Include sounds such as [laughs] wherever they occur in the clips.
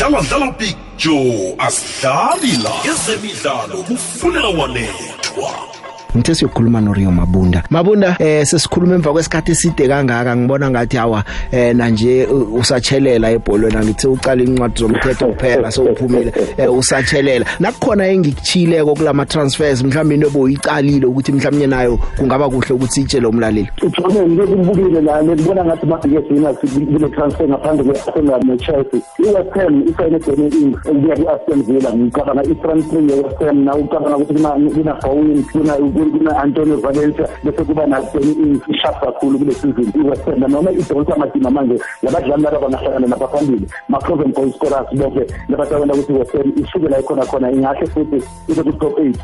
dlala dlala picture asidlali la. Ezemidlalo kufunela wanethwa. Ngithe siyokhuluma noRio Mabunda. Mabunda eh sesikhuluma emva kwesikhathi eside kangaka. Ngibona ngathi hawa eh na nje uh, usatshelela ebholweni. Ngithe uqala incwadi zomthetho kuphela sowuphumile eh, usatshelela. Nakukhona engikuchileko kulama transfers mhlawumbe into boyicalile ukuthi mhlawumnye nayo kungaba kuhle ukuthi sitshele umlaleli. Ujone ngikubukile la ngibona ngathi manje sina kule transfer ngaphandle kwe-Arsenal ne-Chelsea. i-West Ham isayine Danny Ings ukuya ku-Aston Villa. Ngicabanga i-front three ye-West Ham na ucabanga ukuthi kuna- kuna Bowen kuna kuna Antonio Valencia bese kuba na Danny Ings isharp kakhulu kule season i-West Ham noma idonsa amadima manje labadlali laba bangahlangana lapha phambili ma-proven goal scorers bonke labatabona ukuthi i-West Ham isuke la ikhona khona ingahle futhi ibe ku-top eight.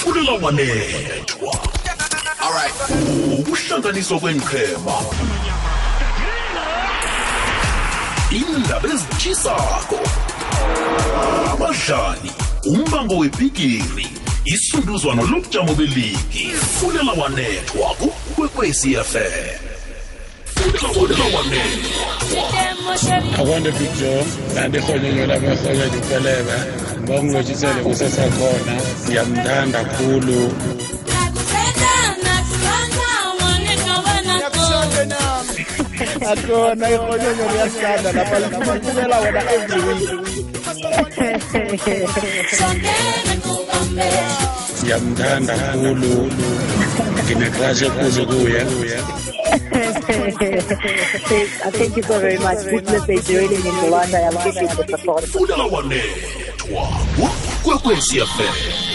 Funela wanethwa. Ukuhlanganiswa kwenqhema indaba ezitshisako abadlali umbango webhigiri. Isunduzwano lobujamo beligi. Funela wanethwa kukwekwecfm akwande big joe kanti ihonyonyo labahlokela upelebe ngoba ngilotshisele kusesakhona ngiyamthanda kakhulu akona ihonyonyo liyasanda lapha lifumela wena every week ngiyamthanda kakhulu nginekrash ekhuzu kuye [laughs] thank you so very much. This message really means a lot. I appreciate the support. funela wanethwa kukwekwecfm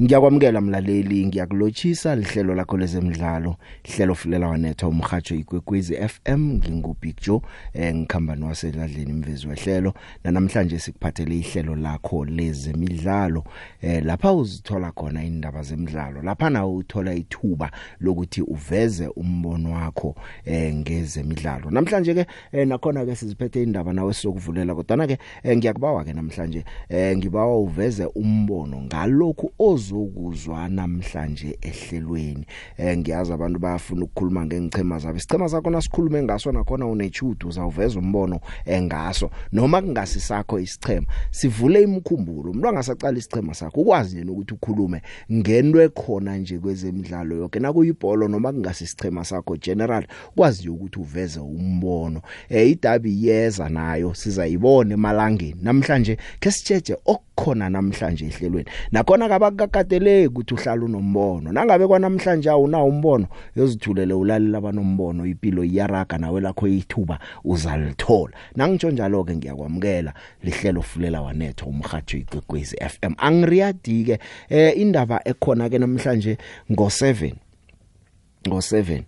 Ngiyakwamukela mlaleli. Ngiyakulochisa lihlelo lakho lezemidlalo. Hlelo fulela wanetha umhajo ikwekwezi FM ngingu Big Joe? Eh ngikhamba nowaseladleni imvezi wehlelo. Na namhlanje sikuphathele ihlelo lakho lezemidlalo. Eh lapha uzithola khona indaba zemidlalo. Lapha nawe uthola ithuba lokuthi uveze umbono wakho eh ngezemidlalo. Namhlanje ke eh, nakhona ke siziphethe indaba nawe sizokuvulela. Kodwa ke eh, ngiyakubawa ke namhlanje. Eh ngibawa uveze umbono ngalokhu ozokuzwa namhlanje ehlelweni. Eh ngiyazi abantu bayafuna ukukhuluma ngengichema zabo. Isichema sakho nasikhulume ngaso nakhona unechudu uzawuveza umbono engaso noma kungasisakho isichema sivule imkhumbulo umuntu angasaqala isichema sakho ukwazi nje ukuthi ukhulume ngento ekhona nje kwezemidlalo yonke nakuyibhola noma kungasisichema sakho general kwazi nje ukuthi uveze umbono. Eh idabi yeza nayo sizayibona emalangeni. Namhlanje ke sitsheje okukhona namhlanje ehlelweni. Nakhona kabakakateleki ukuthi uhlala unombono. Nangabe kwanamhlanje awunawo umbono yozithulele ulalela abanombono impilo iyaraga nawe lakho ithuba uzalithola. Nangitsho njalo ke ngiyakwamukela lihlelo fulela wanetho umhajo igwegwezi FM angiriyadi ke eh indaba ekhona ke namhlanje ngo7 ngo7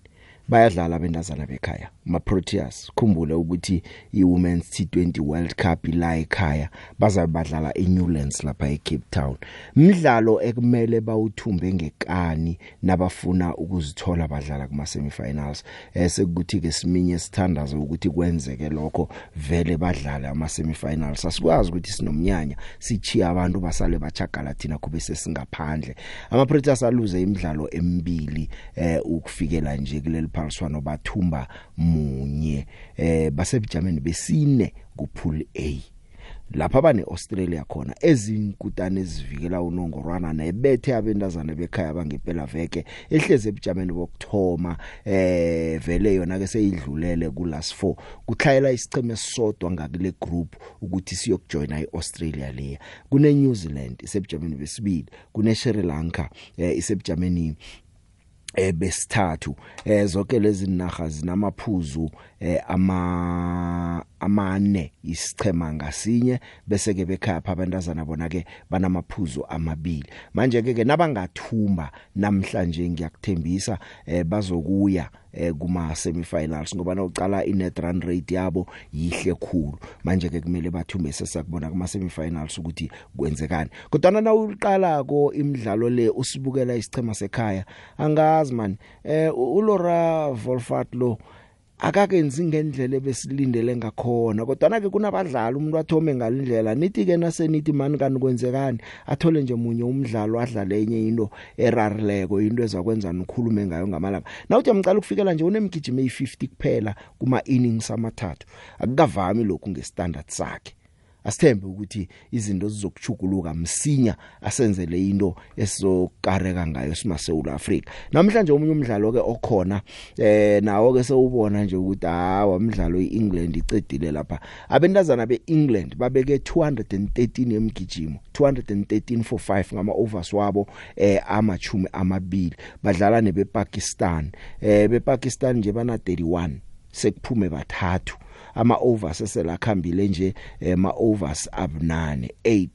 bayadlala bendazana bekhaya. Ma Proteas khumbule ukuthi iWomen's T20 World Cup ila ekhaya bazabe badlala eNewlands lapha eCape Town. Umdlalo ekumele bawuthumbe ngekani nabafuna ukuzithola badlala kuma semifinals esekuthi ke siminye sithandaza ukuthi kwenzeke lokho vele badlale ama semifinals asikwazi ukuthi sinomnyanya sichiya abantu basale bachagala thina kube sesingaphandle. Ama Proteas aluze imidlalo emibili eh ukufikela nje kuleli phaliswano bathumba munye eh basebujameni besine kupool A. Lapha bane Australia khona ezinkutane ezivikela unongorwana nebethe abendazana bekhaya bangempela veke ehleze ebujameni bokthoma eh vele yona ke seyidlulele ku last 4 kuthayela isicheme esisodwa ngakule group ukuthi siyokujoina iAustralia leya. Kune New Zealand isebujameni besibili kune Sri Lanka eh, isebujameni eh besithathu eh zonke lezi naga zinamaphuzu eh ama amane isichema ngasinye bese ke bekhaya abantazana bona ke banamaphuzu amabili. Manje ke ke nabangathumba namhlanje ngiyakuthembisa eh bazokuya eh kuma semifinals ngoba nawucala inet run rate yabo yihle khulu. Manje ke kumele bathumbe sesakubona kuma semifinals ukuthi kwenzekani. Kodwa na uqala ko imidlalo le usibukela isichema sekhaya angazi man eh uLora Volfat lo akakenzi ngendlela ebesilindele ngakhona kodwa ke kunabadlali umuntu athome ngalindlela nithi ke nasenithi mani kanti kwenzekani? Athole nje munye umdlalo adlale enye into erarileko into ezakwenza nikhulume ngayo ngamalanga. Nawuthi amcala ukufikela nje unemgijime i50 kuphela kuma innings amathathu. Akukavami lokhu ngestandard sakhe. Asithembe ukuthi izinto zizokuchuguluka msinya asenzele into esizokareka ngayo simaseula Africa namhlanje umunye umdlalo ke okhona eh nawo ke sewubona nje ukuthi hawa umdlalo iEngland icedile lapha. Abentazana beEngland babeke 213 emgijimo 213 for 5 ngama overs wabo eh amachumi amabili. Badlala nebePakistan eh bePakistan nje bana 31 sekuphume bathathu. Ama overs eselakhambile nje ema overs abunane 8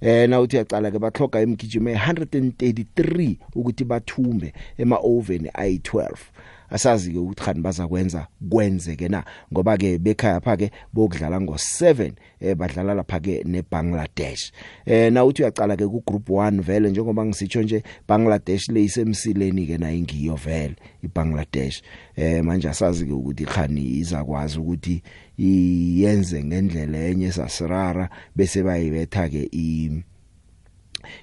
eh na uthi yacala ke bathloga emgijimo 133 ukuthi bathumbe ema oveni ayi12 asazi ke ukuthi khani bazakwenza kwenzeke na ngoba ke bekhaya pha ke bokudlala ngo7 eh badlala lapha ke neBangladesh. Eh na uthi uyacala ke ku group 1 vele njengoba ngisitsho nje Bangladesh leyisemsileni ke na ingiyo vele iBangladesh. Eh manje asazi ke ukuthi khani izakwazi ukuthi iyenze ngendlela enye sasirara bese bayibetha ke i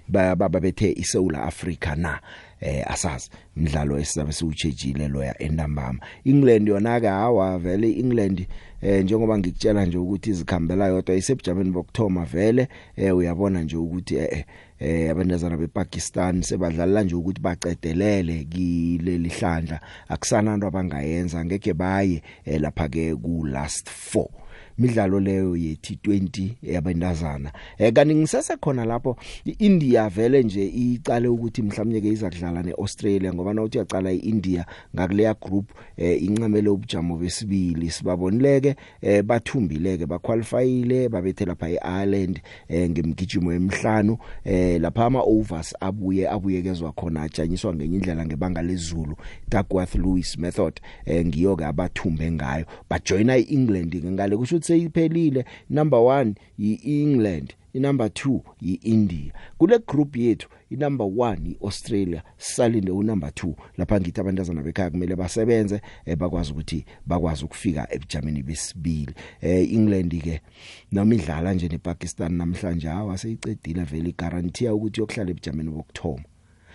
baba bethe iSouth Africa na eh asazi umdlalo esizabe siwutshejile loya entambama. England yona ke hawa vele England eh njengoba ngikutshela nje ukuthi izikhambela yodwa isebujameni bokthoma vele eh uyabona nje ukuthi eh eh abantazana bePakistan sebadlala nje ukuthi bacedelele kileli hlandla. Akusananto abangayenza ngeke baye eh, lapha ke ku last 4 midlalo leyo ye T20 yabantazana eh kanti ngisese khona lapho iIndia vele nje icale ukuthi mhlawumnye ke izakudlala neAustralia ngoba nawuthi yaqala iIndia ngakuleya group eh incamele ubujamo besibili. Sibabonileke eh bathumbileke baqualifyile babethe lapha eIreland eh ngemgijimo emhlanu eh lapha ama overs abuye abuyekezwa khona ajanyiswa ngenye indlela ngebanga lezulu. Duckworth Lewis method eh ngiyo ke abathumbe ngayo. Bajoina iEngland ngale kusho ukuthi seyiphelile number 1 yiEngland inumber 2 yiIndia. Kule group yethu inumber 1 iAustralia salinde unumber 2 lapha ngithi abantazana bekhaya kumele basebenze eh, bakwazi ukuthi bakwazi ukufika ebujameni besibili. Eh England ke noma idlala nje nePakistan namhlanje hawa seyicedile vele guarantee ukuthi yokuhlala ebujameni bokthoma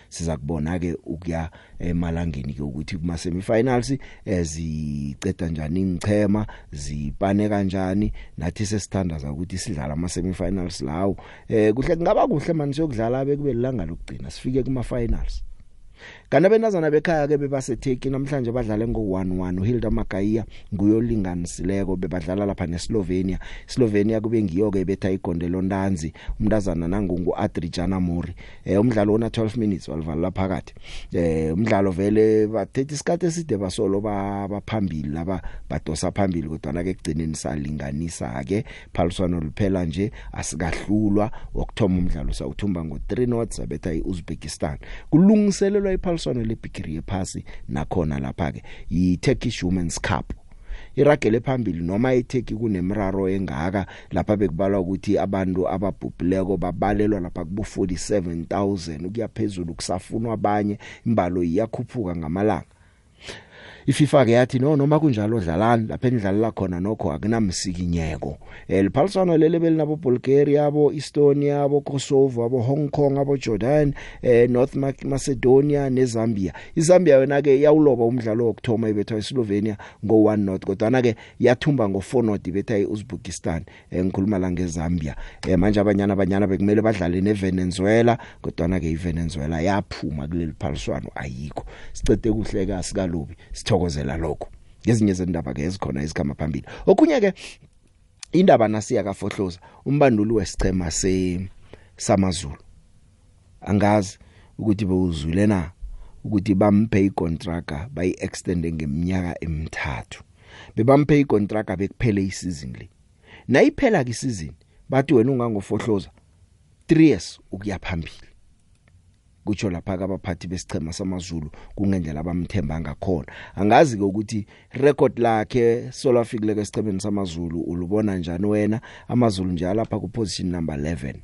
siza kubona ke ukuya emalangeni ke ukuthi kuma semifinals eziceda njani ingchema zipane kanjani. Nathi sesithandaza ukuthi sidlala ama semifinals lawo. Eh kuhle kungaba kuhle manje siyokudlala bekube lilanga lokugcina sifike kuma finals Kana benazana bekhaya ke bebaseTurkey namhlanje badlale ngo1-1 uHilda Magaiya nguyolinganisileko bebadlala lapha neSlovenia. Slovenia kube ngiyo ke betha igondelo ndanzi umntazana nangungu Adriana Mori eh umdlalo ona 12 minutes walivala lapha kade eh umdlalo vele bathethe isikhathi eside basolo baphambili laba badosa phambili kodwa na ke kugcineni salinganisa ke phaliswano liphela nje asikahlulwa. Okthoma umdlalo sawuthumba ngo3 notes abetha iUzbekistan. Kulungiselelwa iphaliswano lebigiri yephasi nakhona lapha ke yiTurkish Women's Cup. Iragele phambili noma iTurkey kunemraro engaka lapha bekubalwa ukuthi abantu ababhubhileko babalelwa lapha kubo 47000 ukuya phezulu kusafunwa abanye imbalo iyakhuphuka ngamalanga. iFIFA ke yathi no noma kunjalo dlalani lapha endlalela khona nokho akunamsikinyeko eliphaliswano lele belinabo Bulgaria abo Estonia abo Kosovo abo Hong Kong abo Jordan eh North Macedonia neZambia. iZambia yona ke yawuloba umdlalo wokthoma ibethwa eSlovenia ngo1 not kodwa ke yathumba ngo4 not ibetha eUzbekistan engikhuluma la ngeZambia eh manje abanyana abanyana bekumele badlale neVenezuela kodwa ke iVenezuela yaphuma kuleli phaliswano ayikho. Sicede kuhleka sikalubi sithokozela lokho ngezinye zendaba ke ezikhona ezikhama phambili. Okunye ke indaba nasiya kafohloza umbanduli wesichema se samazulu. Angazi ukuthi bewuzwile na? Ukuthi bamphe icontract bayi extend ngeminyaka emithathu. Bebamphe icontract bekuphele isizini le. Nayiphela ke isizini bathi wena ungangofohloza 3 years ukuya phambili. Kutsho lapha abaphathi besichema samazulu kungendlela abamthemba ngakhona. Angazi ke ukuthi record lakhe solafikile ke sichemeni samazulu ulubona njani wena? Amazulu nje lapha ku position number 11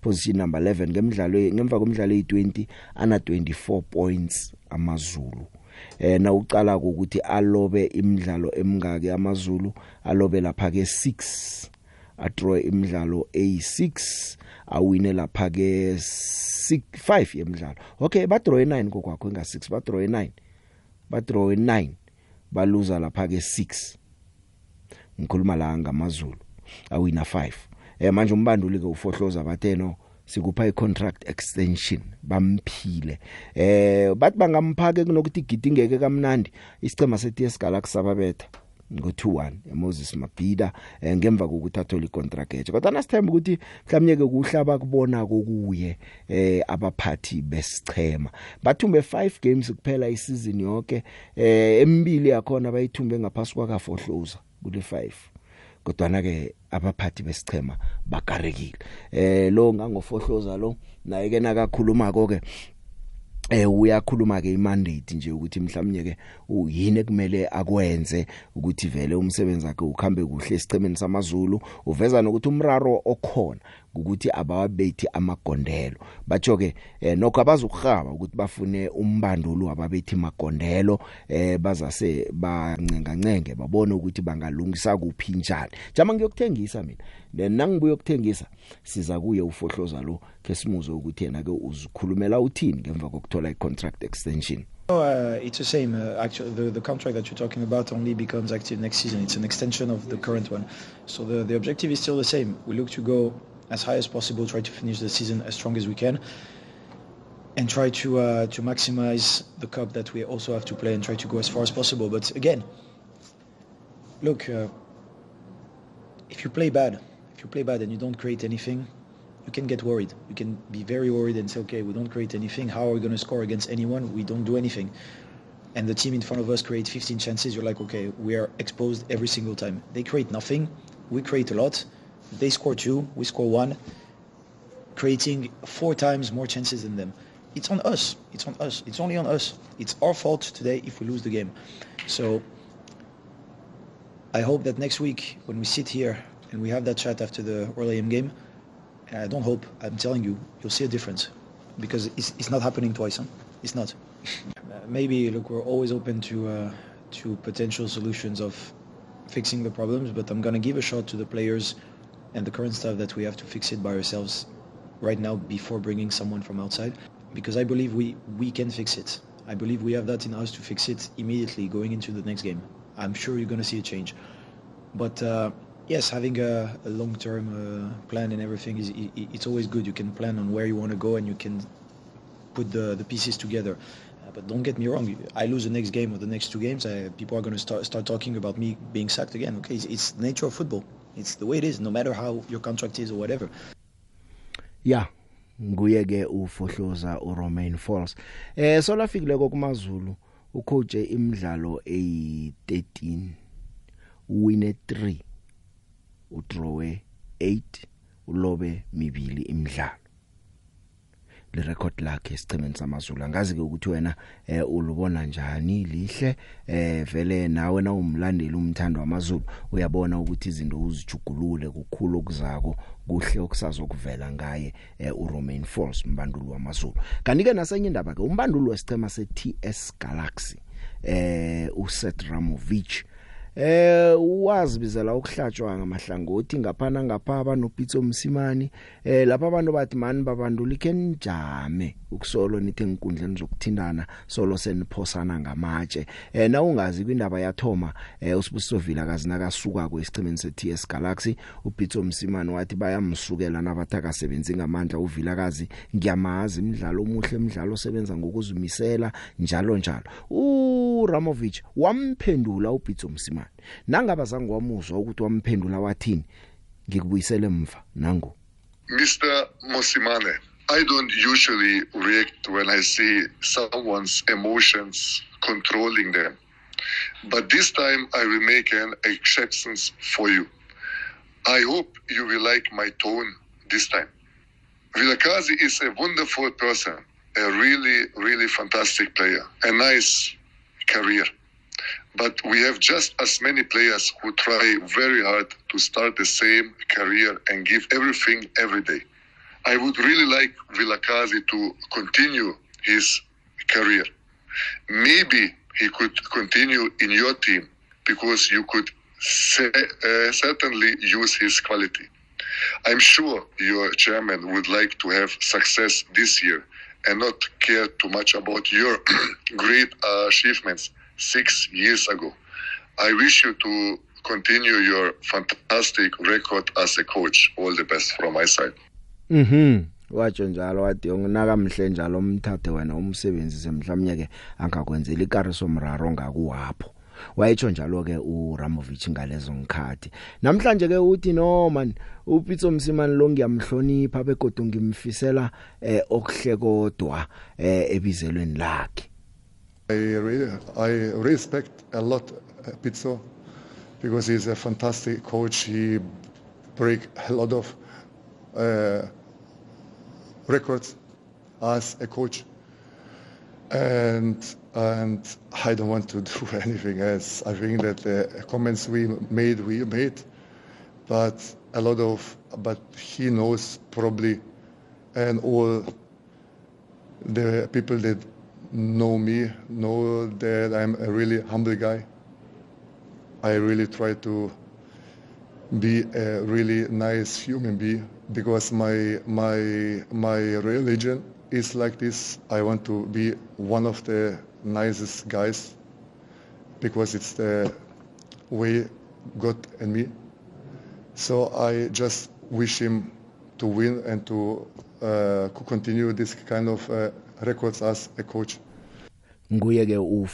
position number 11 ngemidlalo ngemva kwemidlalo e20 ana 24 points amazulu. Eh na uqala ukuthi alobe imidlalo emingaki amazulu alobe lapha ke 6 adraw imidlalo a6 awine lapha ke 5 yemidlalo. Okay ba draw 9 kokwakho enga 6 ba draw 9 ba draw 9 baluza lapha ke 6 ngikhuluma la ngamazulu awina 5 eh manje umbanduli ke ufohloza bathe no sikupha icontract extension bamphile. Eh bathi bangamphake kunokuthi igidingeke kamnandi isicema seTS Galaxy sababetha. Ngo2-1 eMoses Mabhida eh, ngemva kokuthi athole icontract. Etsha kodwa nasithemba ukuthi mhlawumnye ke kuhlaba kubona kokuye eh abaphathi besichema. Bathumbe 5 games kuphela isizini yonke eh emibili yakhona bayithumbe ngaphasi kwakafohloza kule 5 kodwa ke abaphathi besichema bakarekile. Eh lo ngangofohloza lo naye ke nakakhuluma konke eh uyakhuluma ke imandate nje ukuthi mhlawumnye ke uyini kumele akwenze ukuthi vele umsebenzi wakhe ukhambe kuhle esichemeni samaZulu uveza nokuthi umraro okhona ukuthi abawabethi amagondelo. Batsho ke eh, nokho abazukurhaba ukuthi bafune umbandulo wababethi magondelo eh bazase bancenga ncenge babone ukuthi bangalungisa kuphi njani. Jama ngiyokuthengisa mina. Nangibuye ukuthengisa siza kuye ufohloza lo ke simuzo ukuthi yena ke uzikhulumela uthini ngemva kokuthola icontract extension No, uh, it's the same. Uh, actually, the, the contract that you're talking about only becomes active next season. It's an extension of the current one. So the, the objective is still the same. We look to go as high as possible, try to finish the season as strong as we can, and try to uh, to maximize the cup that we also have to play and try to go as far as possible. But again, look, uh, if you play bad, if you play bad and you don't create anything, you can get worried. You can be very worried and say, okay, we don't create anything. How are we going to score against anyone? We don't do anything. And the team in front of us creates 15 chances. You're like, okay, we are exposed every single time. They create nothing. We create a lot. They score two. We score one. Creating four times more chances than them. It's on us. It's on us. It's only on us. It's our fault today if we lose the game. So I hope that next week when we sit here and we have that chat after the AM game, and I don't hope, I'm telling you, you'll see a difference because it's, it's not happening twice. Huh? It's not. [laughs] Maybe look, we're always open to uh, to potential solutions of fixing the problems, but I'm gonna give a shot to the players and the current staff that we have to fix it by ourselves right now before bringing someone from outside because I believe we we can fix it. I believe we have that in us to fix it immediately going into the next game. I'm sure you're gonna see a change, but. Uh, yes, having a, a long-term uh, plan and everything is i it's always good. You can plan on where you want to go and you can put the, the pieces together. Uh, but don't get me wrong. I lose the next game or the next two games, I, people are going to start start talking about me being sacked again. Okay, it's, it's nature of football. It's the way it is, no matter how your contract is or whatever. yeah nguye ke ufohloza uRomain Falls eh solafikile kokumazulu ucoach imidlalo eyi13 win 3 udrawe 8 ulobe mibili imidlalo. Le record lakhe sicemeni samazulu. Angazi ke ukuthi wena eh ulubona njani lihle eh vele nawe na umlandeli umthando wamazulu uyabona ukuthi izinto uzijugulule kukhulu okuzako kuhle okusazokuvela ngaye eh, uRomain Falls mbandulu wamazulu. Kanti ke nasenye indaba ke umbandulu wesicema seTS Galaxy eh uSet Ramovich eh wazibizela ukuhlatshwa ngamahlangothi ngaphana ngapha abanopitso msimani. Eh lapha abantu bathi mani babandula ikenjame ukusolo nithi enkundleni zokuthindana solo seniphosana ngamatshe. Eh na ungazi kwindaba yathoma eh usibusiso Vila kazina kasuka kwesicimeni seTS Galaxy upitso msimani wathi bayamsukela nabathi akasebenzi ngamandla. Uvilakazi ngiyamazi imidlalo omuhle imidlalo osebenza ngokuzimisela njalo njalo. uRamovich wamphendula upitso msimani. Nangaba zange wamuzwa ukuthi wamphendula wathini ngikubuyisele emva nangu Mr. Mosimane, I don't usually react when I see someone's emotions controlling them. But this time I will make an exception for you. I hope you will like my tone this time. Vilakazi is a wonderful person, a really, really fantastic player, a nice career. But we have just as many players who try very hard to start the same career and give everything every day. I would really like Vilakazi to continue his career. Maybe he could continue in your team because you could se- uh, certainly use his quality. I'm sure your chairman would like to have success this year and not care too much about your [clears throat] great uh, achievements six years ago. I wish you to continue your fantastic record as a coach. All the best from my side. Mhm. watsho njalo wathi ungakamhle njalo umthathe wena umsebenzise mhlawumnye ke angakwenzela ikariso mraro ngakuwapho wayetsho njalo ke uRamovich ngalezo ngikhathi namhlanje ke uthi no man uPitso Msimani lo ngiyamhlonipha begodwa ngimfisela eh okuhle kodwa eh ebizelweni lakhe I really, I respect a lot uh, Pizzo because he's a fantastic coach. He break a lot of uh, records as a coach, and and I don't want to [laughs] do anything else. I think that the comments we made, we made, but a lot of, but he knows probably, and all the people that know me know that I'm a really humble guy. I really try to be a really nice human being because my my my religion is like this. I want to be one of the nicest guys because it's the way God and me. So I just wish him to win and to uh, continue this kind of uh, records as a coach. nguye ke u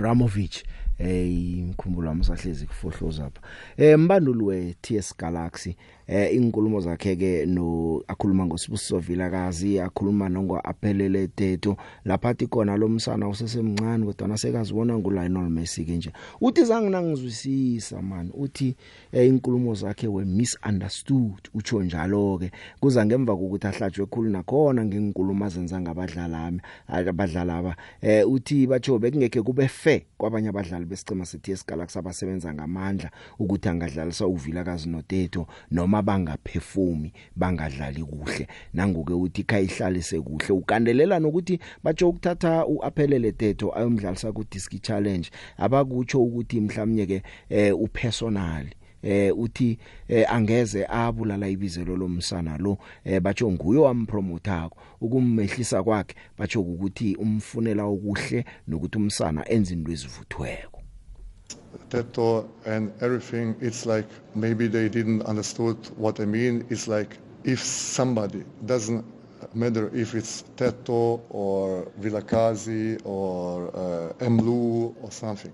Ramovich eh imkhumbulo amsahlezi kufohloza lapha eh mbanduli we TS Galaxy eh inkulumo zakhe ke no akhuluma ngosibusiso vilakazi akhuluma nongo aphelele teto laphathi khona lomsana usesemncane kodwa nasekazibona nguLionel Messi ke nje. Uthi zange nangizwisisa man uthi eh inkulumo zakhe we misunderstood utsho njalo ke kuza ngemva kokuthi ahlajwe khulu nakhona ngenkulumo azenza ngabadlali abadlali aba. Eh uthi batsho bekungeke kube fair kwabanye abadlali besicema sethi esigalaxy abasebenza ngamandla ukuthi angadlalisa uvilakazi noteto noma bangaphefumi bangadlali kuhle. Nangoke uthi khayihlalise kuhle ukandelela nokuthi batsho ukuthatha uaphelele teto ayomdlalisa ku disc challenge abakutsho ukuthi mhlawumnye ke eh upersonal eh uthi eh, angeze abulala ibizelo lomsana lo eh, batsho nguyo wampromothako ukummehlisa kwakhe batsho ukuthi umfunela okuhle nokuthi umsana enza into ezivuthweko. Teto and everything, it's like maybe they didn't understood what I mean. It's like if somebody doesn't matter if it's Teto or Vilakazi or uh, Emlu or something,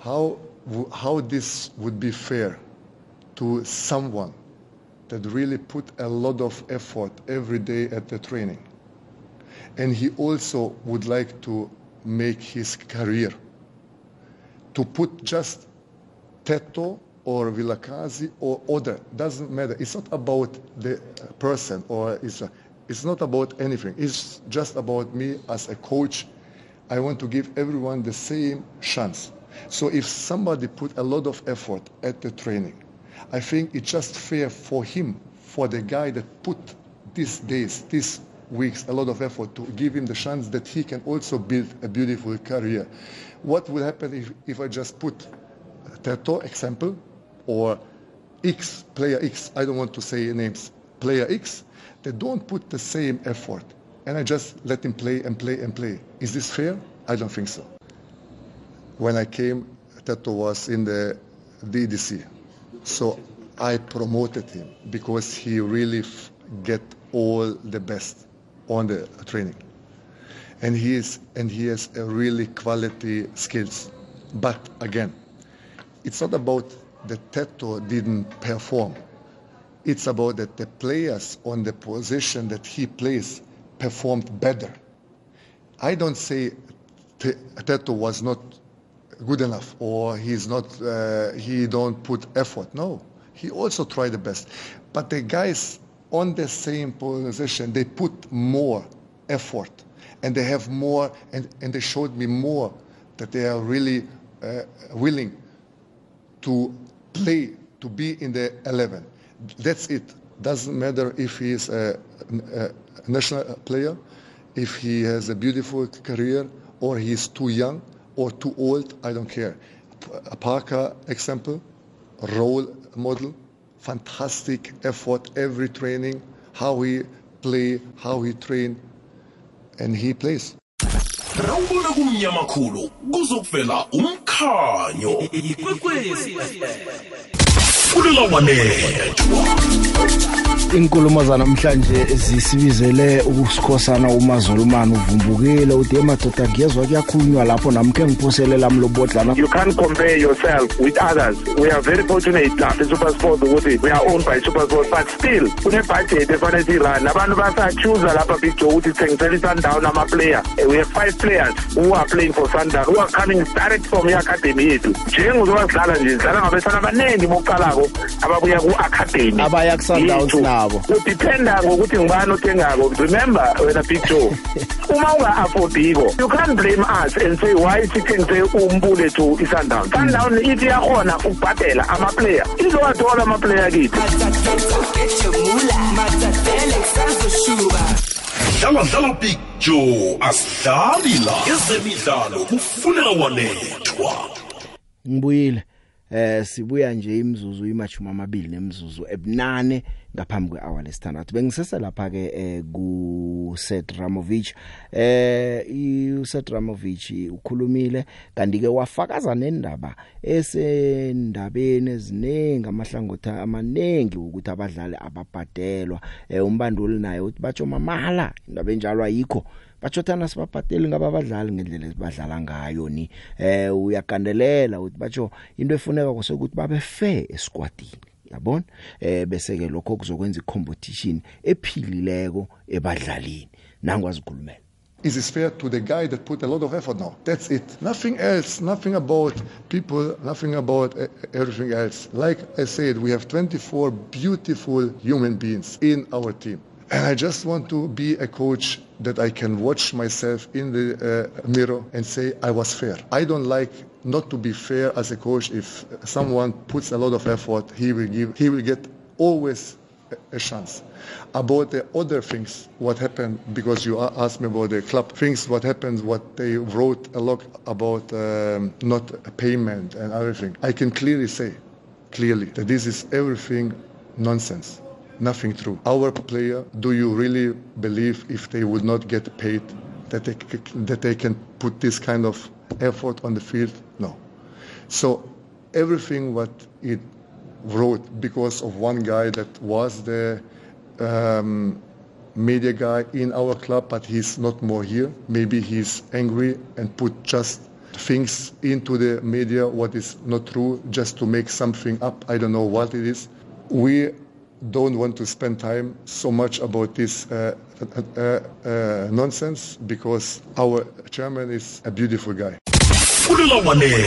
how how this would be fair to someone that really put a lot of effort every day at the training, and he also would like to make his career to put just Teto or Vilakazi or other doesn't matter. It's not about the person or it's, it's not about anything. It's just about me as a coach. I want to give everyone the same chance. So if somebody put a lot of effort at the training, I think it's just fair for him, for the guy that put these days, these weeks, a lot of effort to give him the chance that he can also build a beautiful career. What will happen if, if I just put Teto example or X, player X, I don't want to say names, player X, they don't put the same effort. And I just let him play and play and play. Is this fair? I don't think so. When I came, Teto was in the DDC. So I promoted him because he really f- get all the best on the training. And he is and he has a really quality skills. But again, it's not about the Teto didn't perform. It's about that the players on the position that he plays performed better. I don't say Te- Teto was not good enough or he's not uh, he don't put effort. No, he also tried the best. But the guys on the same position they put more effort and they have more and, and they showed me more that they are really uh, willing to play to be in the 11 that's it. Doesn't matter if he is a, a national player if he has a beautiful career or he's too young or too old, I don't care. A Parker example, role model, fantastic effort every training, how he play, how he train, and he plays. rawubona kumnyama khulu kuzokuvela umkhanyo. Fulela wanethwa inkulumo zanamhlanje zisibizele ukusikhosana umazolumane uvumbukile uthi emadoda ngiyezwa kuyakhulunywa lapho nami khe ngiphoselela mlobodlana. You can't compare yourself with others. We are very fortunate lapha eSuperSport ukuthi we are owned by SuperSport but still kune-budget efanele siyirun abantu basachuza lapha big joe ukuthi thengisela i-sundown ama-player. We have five players who are playing for sundown who are coming direct from i-academy yethu. Njengozoba sidlala nje sidlala ngabesana abaningi bokuqalako ababuya ku-academy. Abaya ku-Sundowns yethu. Nabo. kudependa ngokuthi ngubani othengako. Remember wena big joe uma unga-afodiko you can't blame us and say why sithengise umbule to i-sundown sundown ithi yakhona ukubhadela amaplayer izowathola amaplayer kithi. Dlala dlala big joe asidlali la ezemidlalo kufulela wanethwa ngibuyile. Eh sibuya nje imizuzu imachuma amabili nemizuzu ebunane. Ngaphambi kwehour lesithandathu. Bengisese lapha ke eh ku Seth Ramovich. Eh u Seth Ramovich ukhulumile kanti ke wafakaza nendaba esendabeni eziningi amahlangothi amanengi ukuthi abadlali ababhadelwa. Eh umbanduli naye uthi batsho mamala indaba enjalo ayikho. Bachothana sibabhadeli ngaba abadlali ngendlela ezibadlala ngayo ni. Eh uyakandelela uthi batsho into efuneka kusekuthi babe fair esquadini yabona eh bese ke lokho kuzokwenza icompetition ephilileko ebadlalini nangwazi ukukhulumela Is this fair to the guy that put a lot of effort now? That's it. Nothing else, nothing about people, nothing about uh, everything else. Like I said, we have 24 beautiful human beings in our team. And I just want to be a coach that I can watch myself in the uh, mirror and say I was fair. I don't like not to be fair as a coach. If someone puts a lot of effort, he will give, he will get always a- chance. About the other things, what happened, because you asked me about the club things, what happened, what they wrote a lot about um, not payment and everything. I can clearly say, clearly, that this is everything nonsense, nothing true. Our player, do you really believe if they would not get paid that they, that they can put this kind of effort on the field? So everything what it wrote because of one guy that was the um, media guy in our club, but he's not more here. Maybe he's angry and put just things into the media what is not true just to make something up. I don't know what it is. We don't want to spend time so much about this uh, uh, uh, nonsense because our chairman is a beautiful guy. Fulela wanethwa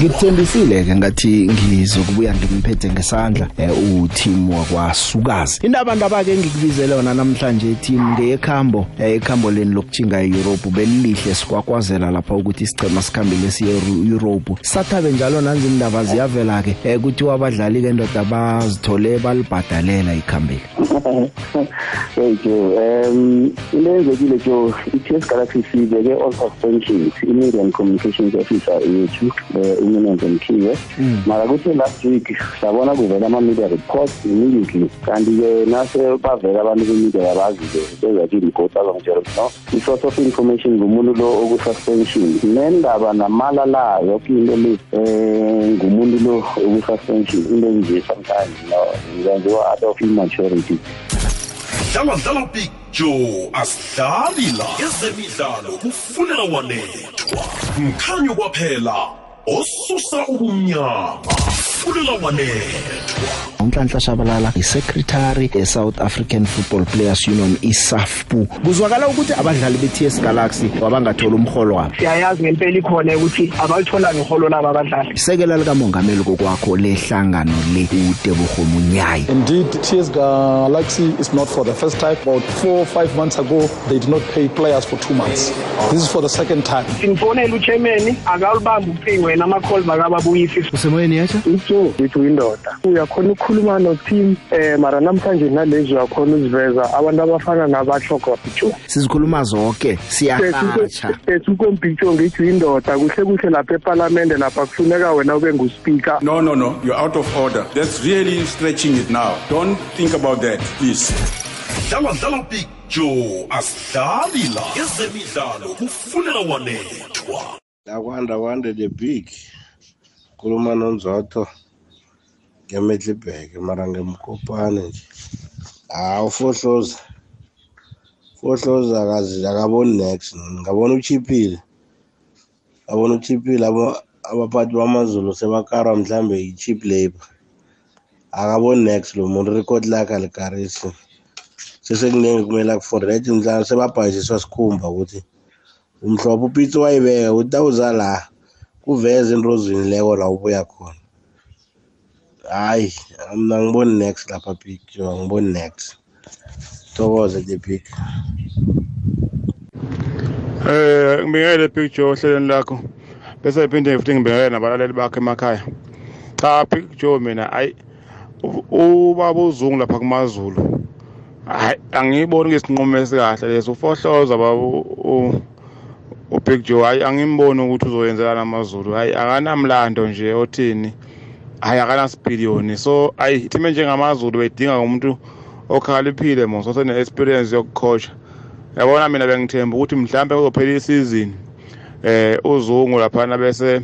ngikuthembisile ke ngathi ngizokubuya ngimphethe ngesandla eh, uteam wakwasukazi. Indaba ndaba ke ngikubizele yona namhlanje team ngeyekhambo eh, ikhambo leni lokujinga eEurope belilihle sikwakwazela lapha ukuthi isicema sikhambile siye Euro- Europe sathabe njalo nanzi indaba ziyavela ke eh, ukuthi wabadlali ke ndoda bazithole balibhadalela ikhambeli [laughs] hey joe um into eyenzekile joe i-ts galaxy sibeke all suspensions i-media and communications officer yethu um uminenze mkhiwe mara kuthe last week sabona kuvela ama-media reports immediately. Kanti-ke nase bavela abantu be-media yabazi-ke sezathi i-report azongitshela ukuthi no i-source of information ngumuntu lo oku-suspension. Nendaba namala layo yoke into le um ngumuntu lo oku-suspension. Into enje sometimes no zenziwa out of immaturity. Dlala dlala joe asidlali la. Ezemidlalo kufulela wanethwa. Mkhanyo kwaphela. Osusa ubumnyama fulela wanethwa uNhlanhla Shabalala isecretary eSouth African Football Players Union iSAFPU kuzwakala ukuthi abadlali beTS Galaxy wabangathola umholo wabo siyayazi ngempela ikhona ukuthi abayithola ngeholo laba abadlali isekela lika mongameli kokwakho lehlangano le uTebogo Munyayi Indeed, TS Galaxy is not for the first time. About four or five months ago, they did not pay players for two months. This is for the second time. simfonela uchairman akalibambi uphingo wena ama-call makababuyisi usemoyeni yatsha itsho ngithi uyindoda uyakhona ukukhuluma noteam um mara namhlanje nalezi uyakhona uziveza abantu abafana nabahlogwa picture sizikhuluma zonke siyahatsha esikompicture ngithi uyindoda kuhle kuhle lapha epalamende lapha kufuneka wena ube nguspika No, no, no. You're out of order. That's really stretching it now. Don't think about that, please. dlala dlala picture asidlali la ezemidlalo kufunela wanethwa akwanda kwande the big khuluma nonzotho ngemetlibheke mara ngemkopane nje. Hawu ufohloza fohloza akazi akaboni next ngabona uchiphile abona uchiphile abaphathi bamazulu sebakarwa mhlambe i-cheap labor. Akaboni next lo muntu record lakhe alikarisi. Sesekuningi kumele akufore ethi mhlawumbe sebabhayisiswa sikhumba ukuthi umhlophe upitsi wayibeka ukuthi awuza la kuveze into ozwinileko la ubuya khona. Hayi mna angiboni next lapha big jo angiboni next. Thokoze the big Eh ngibingele picture ohlelweni lakho. Bese iphinde futhi ngibingele nabalaleli bakho emakhaya. Cha picture mina ayi u- ubaba uzungu lapha kumaZulu. Hayi angiyiboni ngesinqumo esikahle leso. Ufohloza baba u- uBig Joe hayi angimboni ukuthi uzoyenzelana amaZulu hayi akanamlando nje othini. Hayi akanasipiliyoni so ayi thime njengamaZulu bedinga umuntu okhaliphile mos osene-experience yokucoacha yabona mina bengithemba ukuthi mhlawumbe kuzophela isizini eh uzungu laphana bese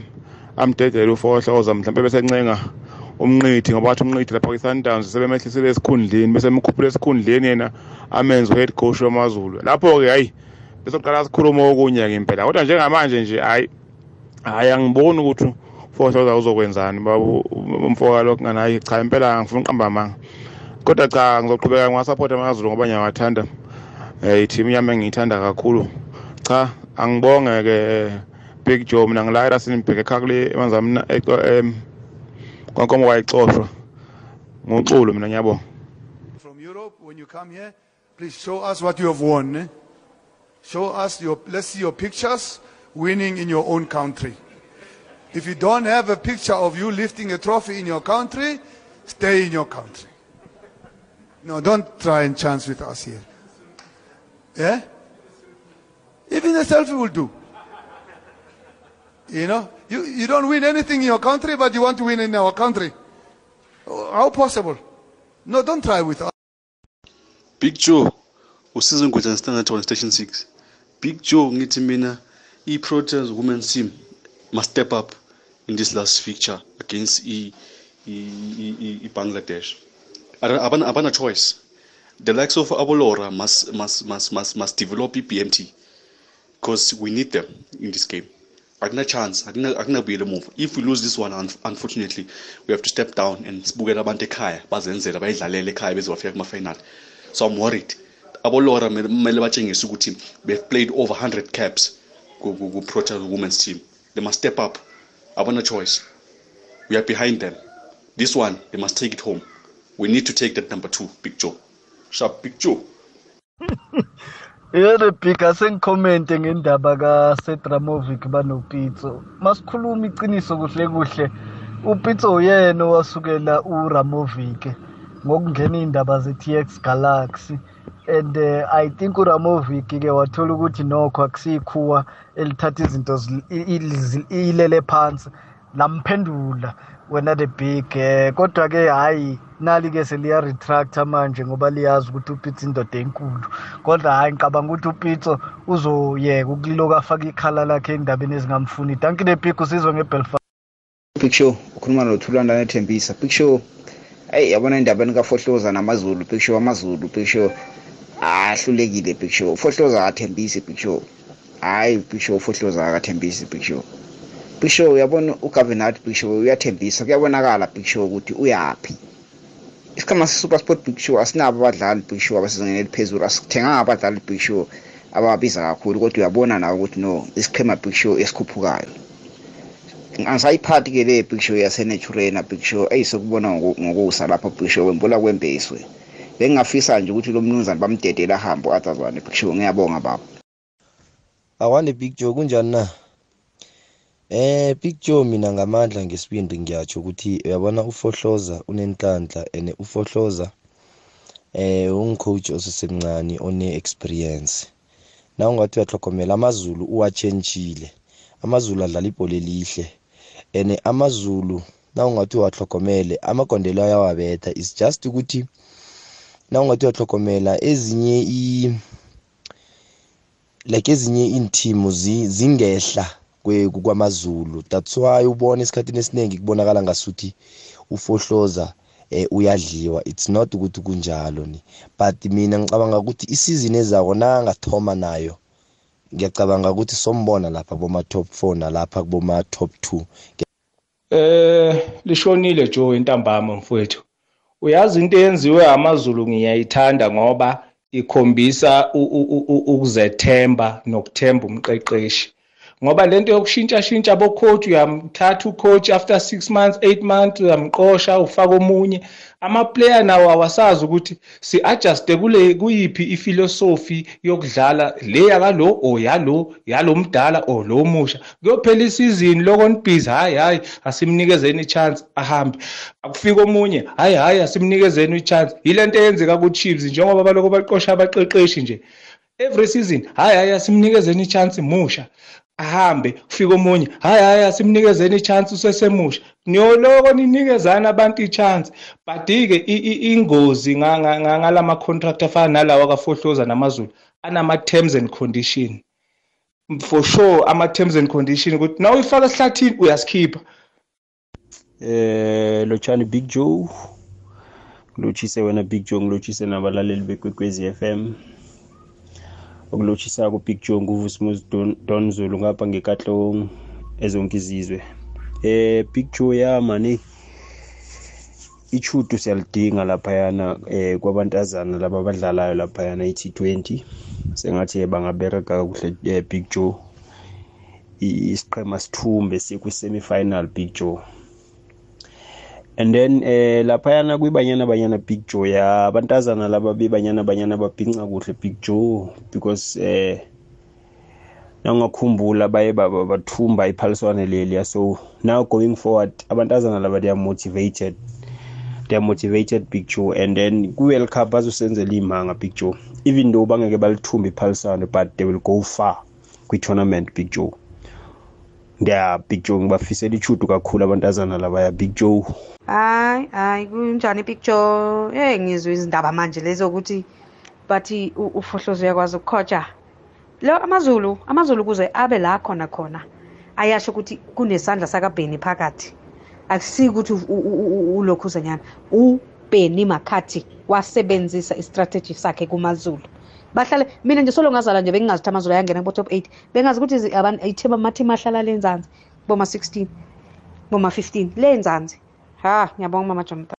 amdedela ufohloza mhlawumbe bese ncenga umnqithi ngoba wathi umnqithi lapha kwi-sundowns sebemehlisele esikhundleni bese emkhuphula esikhundleni yena amenze u-head coach wamazulu. Lapho-ke hayi bese kuqala sikhuluma okunye-ke impela kodwa njengamanje nje hayi hayi angiboni ukuthi ufohloza uzokwenzani. Baba umfoka lokhu ngani hayi cha impela angifuna uqamba amanga. Kodwa cha ngizoqhubeka ngiwasapota amazulu ngoba ngiyawathanda. Um ithimu yami engiyithanda kakhulu. Cha angibonge-ke big joe mina ngilayela sinibheke ekhaya kule emanzamna kwankomo wayexoshwa nguxulu mina ngiyabonga. From Europe, when you come here, please show us what you have won. eh? Show us your, let's see your pictures winning in your own country. If you don't have a picture of you lifting a trophy in your country, stay in your country. No, don't try and chance with us here. Yeah? Even a selfie will do. You know, you, you don't win anything in your country, but you want to win in our country. How possible? No, don't try with us. Big Joe usizo ngwetshana standard on station 6 Big Joe ngithi mina i-Proteas women's team must step up in this last fixture against i, i, i, i Bangladesh. Ara- abana abana choice. The likes of Abolora must must must must must develop i-BMT because we need them in this game. Akuna chance akuna akunabuyela emuva. If we lose this one un unfortunately we have to step down and sibukela abantu ekhaya bazenzela bayidlalele ekhaya beze bafika kuma-final. So i'm worried. Abolora kumele kumele batshengise ukuthi they've played over 100 caps ku-prota women's team. They must step up. Abona choice. We are behind them. This one they must take it home. We need to take that number two big joe. Sharp big joe. Yere bhika sengikhomente ngendaba kasedramovic banopitso. Masikhuluma iqiniso kuhle kuhle. Upitso uyena owasukela uramovic ngokungena iy'ndaba ze-tx galaxy. And uh, i think uramovic-ke wathola ukuthi nokho akusiyikhuwa elithatha izinto zil- i- i- ilele phansi lamphendula wena the big eh kodwa-ke hhayi nali-ke seliya-retracta manje ngoba liyazi ukuthi upitso indoda enkulu. Kodwa hhayi ngicabanga ukuthi upitso uzoyeka ukuloku afake ikhala lakhe endabeni ezingamfuni. Danki the big usizwe ngebelfast. Big Show ukhuluma nothulanda nethembisa. Big Show hey yabona indaba kaFohloza namazulu Big Show amazulu Big Show. Ahlulekile Big Show. Fohloza akathembisi Big Show. Hayi Big Show Fohloza akathembisi Big Show. Big Show uyabona uGavinat Big Show uyathembisa. Kuyabonakala Big Show ukuthi uyaphi. Isikhama se-super sport big show asinabo abadlali big show abasezingeni eliphezulu. Asithenganga abadlali big show ababiza kakhulu kodwa uyabona nawe ukuthi no isiqhema big show esikhuphukayo. Angisayiphathi ke le big show yasenaturena big show eyisekubona ngokusa lapho big show wembula kwembeswe. Bengingafisa nje ukuthi lo mnumzane bamdedele ahambe u-atazwane big show. Ngiyabonga baba. Akwande big joe kunjani na? Eh Big Joe mina ngamandla ngesibindi ngiyatsho ukuthi uyabona ufohloza unenhlanhla ene ufohloza eh ungicoach osesemncane one experience na ungathi uyahlogomela amazulu uwachentshile amazulu adlala ibhola elihle. Ene amazulu na ungathi uwahlogomele amagondelo ayawabetha. Is just ukuthi na ungathi uyahlogomela ezinye like ezinye iinteam zingehla kwamazulu. That's why ubona esikhathini esiningi kubonakala ngasuthi ufohloza eh uyadliwa. It's not ukuthi kunjalo ni. But mina ngicabanga ukuthi isizini ezako nangathoma nayo ngiyacabanga ukuthi sombona lapha boma top 4 nalapha kuboma top 2 eh lishonile Joe intambama mfowethu. Uyazi into eyenziwe amazulu ngiyayithanda ngoba ikhombisa ukuzethemba nokuthemba umqeqeshi. Ngoba lento yokushintsha shintsha bo coach uyamthatha ucoach after 6 months 8 months uyamqosha ufaka omunye. Ama player nawo awasazi ukuthi si adjuste kule kuyiphi iphilosophy yokudlala le yakalo o yalo yalomdala o lo musha kuyophela isizini lokon busy hayi hayi asimnikezeni chance ahambe. Akufika omunye hayi hayi asimnikezeni chance yilento eyenzeka ku Chiefs njengoba baloko baqosha abaqeqeshi nje. Every season hayi hayi asimnikezeni chance musha. Ahambe kufika omunye hayi hayi asimnikezeni ichance usesemusha. Niyoloko ninikezana abantu ichance. But-ke ingozi ngalama contract afana nalawa kafohloza namazulu anama-terms and condition. For sure ama-terms and condition ukuthi na uyifaka esihlathini uyasikhipha. Eh lochani big joe ngilotshise wena big joe ngilotshise nabalaleli bekwekwezi FM okulotshisa ku-big joe nguvusimus don zulu ngapha ngekatlong ezonke izizwe. Eh big joe ya mani ichudu siyalidinga laphayana eh kwabantazana laba abadlalayo laphayana i-T20 sengathi bangabereka kakuhle eh, big joe isiqhema sithumbe sikwi-semi final big joe and then eh laphayana kwibanyana banyana big joe ya abantazana laba bebanyana banyana babhinca kuhle big joe because eh nangakhumbula baye bathumba iphaliswane leliya so now going forward abantazana laba they are motivated they are motivated big joe. And then ku-world cup bazosenzela iy'manga big joe. Even though bangeke balithumba iphaliswane but they will go far kwi-tournament big joe. Ngiya big joe ngibafisela ichudu kakhulu abantazana labaya big joe. Hayi hayi kunjani picture eh ngizwe izindaba manje lezo ukuthi bathi ufohlozo uyakwazi ukukhotsha lo amazulu amazulu kuze abe la khona khona ayasho ukuthi kunesandla sakabheni phakathi. Akusiki ukuthi ulokhuzanyana ubheni makhathi wasebenzisa istrategy sakhe kumazulu. Bahlale mina nje solo ngazala nje bengingazi ukuthi amazulu ayangena kubo-top eight. Bengazi ukuthi ithema amathim ahlala le nzansi boma-sixteen boma-fifteen le nzansi. Ha ngiyabonga mama jonathan.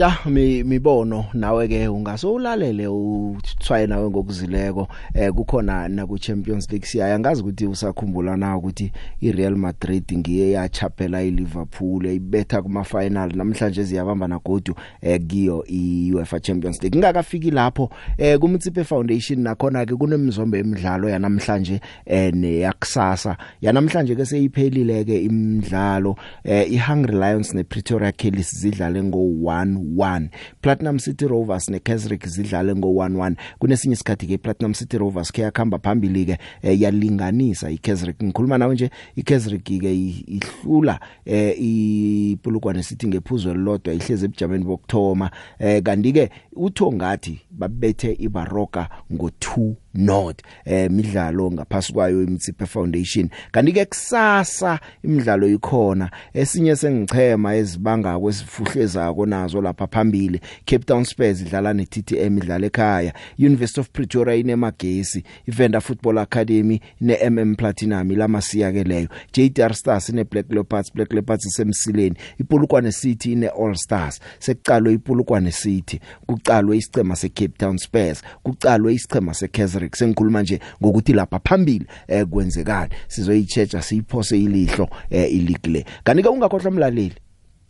Ya mibono nawe ke ungasolalele uthwaye nawe ngokuzileko eh kukhona na ku Champions League siya. Ngazi ukuthi usakhumbula na ukuthi iReal Madrid ngiye yachaphela iLiverpool ayibetha kuma final namhlanje ziyabamba na godu eh kiyo iUEFA Champions League. Ngakafiki lapho eh kumtsipe Foundation nakhona ke kunemizombe emidlalo yanamhlanje eh neyakusasa. Yanamhlanje ke seyiphelile ke imidlalo eh iHungry Lions nePretoria Kellys zidlale ngo 1 1 Platinum City Rovers neKaizer zidlale ngo11 kunesinye isikhathi ke Platinum City Rovers ke yakhamba phambili ke eh, yalinganisa iKaizer ngikhuluma nawe nje iKaizer ke ihlula eh, ipulukwane City ngephuzo lodwa ihleze ebujameni bokthoma eh, kanti ke uthongathi babethe iBaroka ngo2 not eh midlalo ngaphasi kwayo imitsiphe foundation. Kanti ke kusasa imidlalo ikhona. Esinye sengichema ezibanga kwesifuhlezako nazo lapha phambili. Cape Town Spurs idlala neTTM idlala ekhaya. University of Pretoria inemagesi iVenda Football Academy neMM Platinum lamasiya ke leyo. JDR Stars ine Black Leopards Black Leopards isemsileni. iPulukwane City ine All Stars sekucalwe iPulukwane City kucalwe isicema seCape Town Spurs kucalwe isicema seKaizer sengikhuluma nje ngokuthi lapha phambili eh kwenzekani? Sizoyichecha siyiphose ilihlo eh ileague le. Kanti ke ungakhohlwa umlaleli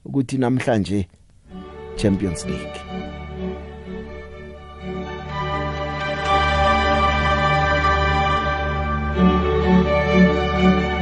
ukuthi namhlanje Champions League. ya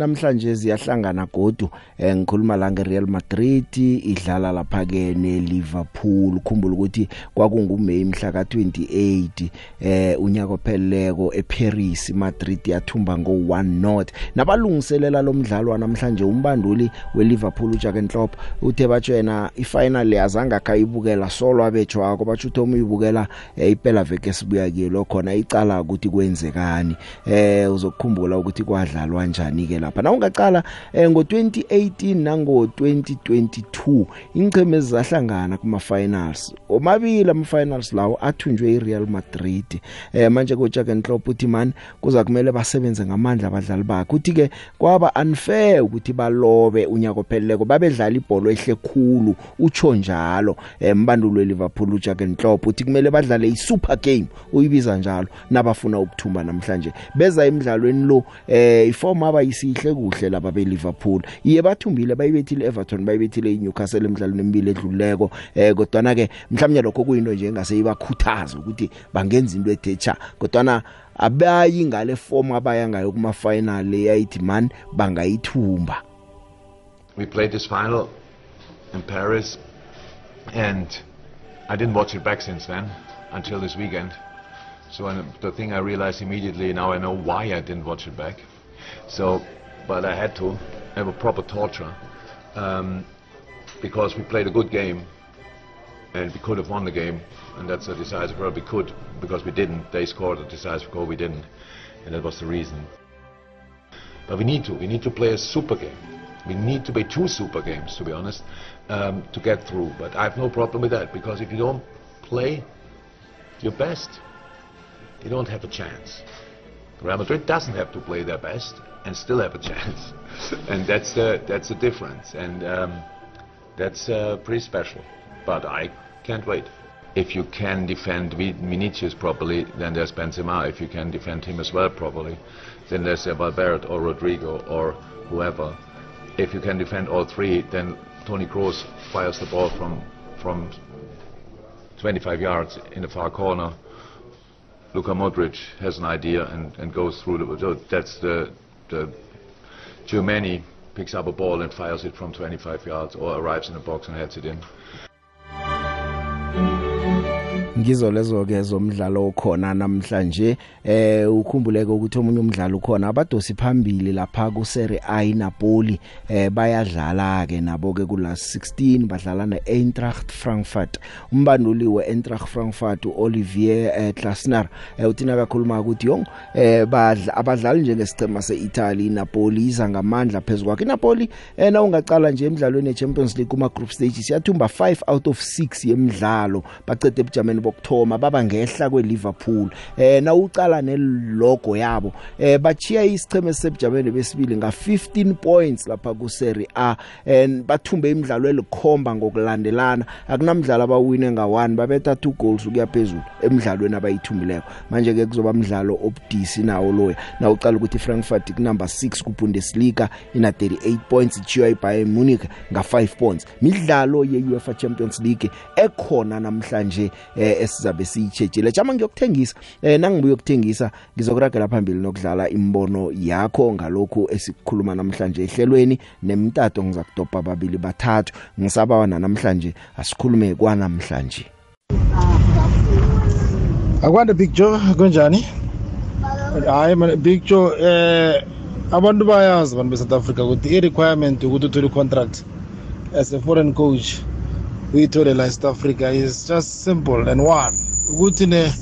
namhlanje ziyahlangana godu eh, ngikhuluma la ngeReal Madrid idlala lapha ke neLiverpool. Khumbula ukuthi kwakunguMay mhla ka28 eh unyaka opheleleko eParis Madrid yathumba ngo1 not nabalungiselela lomdlalo namhlanje umbanduli weLiverpool uJurgen Klopp uthe batshena ifinal yazanga khayibukela solo abetjwako batsho uthoma uyibukela eh, iphela veke sibuya kilo khona icala ukuthi kwenzekani. Eh uzokukhumbula ukuthi kwadlalwa njani ke lapha. Na ungaqala eh, ngo2018 nango 2022 ingceme ezizahlangana kuma finals omabili ama finals lawo athunjwe iReal Madrid. Eh manje ko Jurgen Klopp uthi man kuza kumele basebenze ngamandla abadlali bakhe. Uthi ke kwaba unfair ukuthi balobe unyaka opheleleko babedlala ibhola ehle khulu. Utsho njalo embandulu weLiverpool uJurgen Klopp uthi kumele badlale iSuper game uyibiza njalo nabafuna ukuthumba namhlanje. Beza emidlalweni lo eh iform aba yisihle kuhle laba beLiverpool. Iye bathumbile bayibethile Everton bayibethile iNewcastle emidlalweni emibili edluleko eh kodwa na ke mhlawumnye lokho kuyinto nje engase ibakhuthaza ukuthi bangenza into ethecha kodwa abayi ngale form abaya ngayo kuma final yayithi man bangayithumba. We played this final in Paris and I didn't watch it back since then until this weekend. So and the thing I realized immediately now I know why I didn't watch it back. So but I had to have a proper torture um, because we played a good game and we could have won the game and that's a decisive goal. We could because we didn't. They scored a decisive goal. We didn't and that was the reason. But we need to we need to play a super game. We need to play two super games to be honest um, to get through. But I have no problem with that because if you don't play your best you don't have a chance. Real Madrid doesn't have to play their best. And still have a [laughs] chance. And that's the that's the difference. And um, that's uh, pretty special. But I can't wait. If you can defend Vinicius properly then there's Benzema. If you can defend him as well properly then there's Valverde or Rodrigo or whoever. If you can defend all three then Toni Kroos fires the ball from from 25 yards in the far corner. Luka Modric has an idea and, and goes through the that's the the Germany picks up a ball and fires it from 25 yards or arrives in the box and heads it in. Ngizo lezo ke zomdlalo okhona namhlanje eh ukhumbuleke ukuthi omunye umdlalo ukhona abadosi phambili lapha ku Serie A Napoli eh bayadlala ke nabo ke kula 16 badlala neEintracht Frankfurt. Umbanduli weEintracht Frankfurt uOlivier eh, Glasner eh, uthina kakhuluma ukuthi yong eh badla abadlali njengesicema seItaly Napoli iza ngamandla phezulu kwakhe. Napoli eh na ungaqala nje emidlalweni yeChampions League kuma group stages yathumba 5 out of 6 yemidlalo bacede ebujameni bokthoma baba ngehla kweLiverpool. Eh na ucala nelogo yabo eh bachiya isicheme sebujameni besibili nga 15 points lapha ku Serie A and bathumbe imidlalo elikhomba ngokulandelana. Akunamdlalo abawine nga 1 babetha 2 goals ukuya phezulu emidlalweni abayithumbileko. Manje ke kuzoba umdlalo obudisi nawo loya. Na ucala ukuthi Frankfurt ku number 6 ku Bundesliga ina 38 points ichiwa iBayern Munich nga 5 points. Midlalo ye UEFA Champions League ekhona namhlanje eh esizabe siyitshejile jama ngiyokuthengisa eh nangibuye ukuthengisa ngizokuragela phambili nokudlala imbono yakho ngalokho esikukhuluma namhlanje ehlelweni. Nemtato ngizakudopa ababili bathathu. Ngisabawa namhlanje asikhulume kwanamhlanje. Akwande big joe kunjani? Hayi man big joe eh abantu bayazi abantu be-south africa ukuthi i-requirement ukuthi uthole i-contract as a foreign coach uyithole la eSouth Africa is just simple and one. Ukuthi ne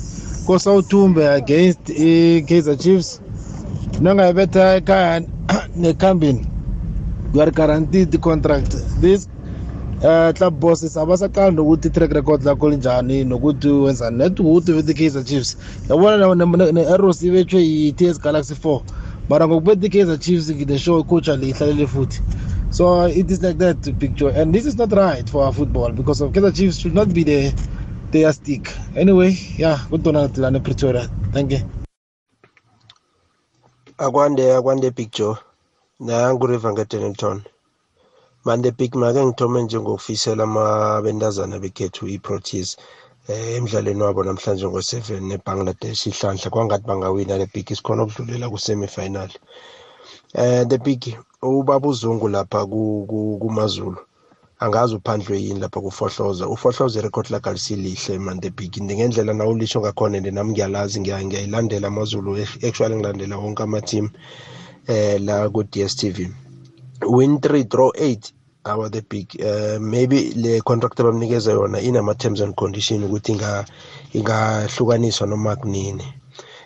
kosawuthumbe against i-Kaizer Chiefs nongayibetha ekhaya nekhambini you are guaranteed the contract this uh, club bosses abasaqali nokuthi track record lakho linjani nokuthi wenzani net ukuthi with i-Kaizer Chiefs. Yabona ne-Arrows ibethwe yi-TS Galaxy 4 mara ngokubetha i-Kaizer Chiefs the show coach alihlalele futhi. So it is like that picture, and this is not right for our football because of Kaizer Chiefs should not be the their stick. Anyway, yeah, good know Lana Pretoria. Thank you. akwande akwande picture nangu river ngedenilton mande big make ngithome njengokufisela amabentazana bekhethu i-proteas eh emidlalweni wabo namhlanje ngo-7 nebangladesh ihlanhla kwangathi bangawina le big isikhona ukudlulela ku-semifinal eh the big ubaba uzungu lapha kuMazulu angazi uphandlwe yini lapha kufohloza. Ufohloza irecord lakhe alisilihle man the big ngendlela nawe ulisho ngakhona and nami ngiyalazi ngiyayilandela amazulu actually ngilandela wonke ama-team eh la ku-dstv win 3 draw 8 our the big uh, maybe le contract abamnikeza yona inama-terms and condition ukuthi ingahlukaniswa noma kunini.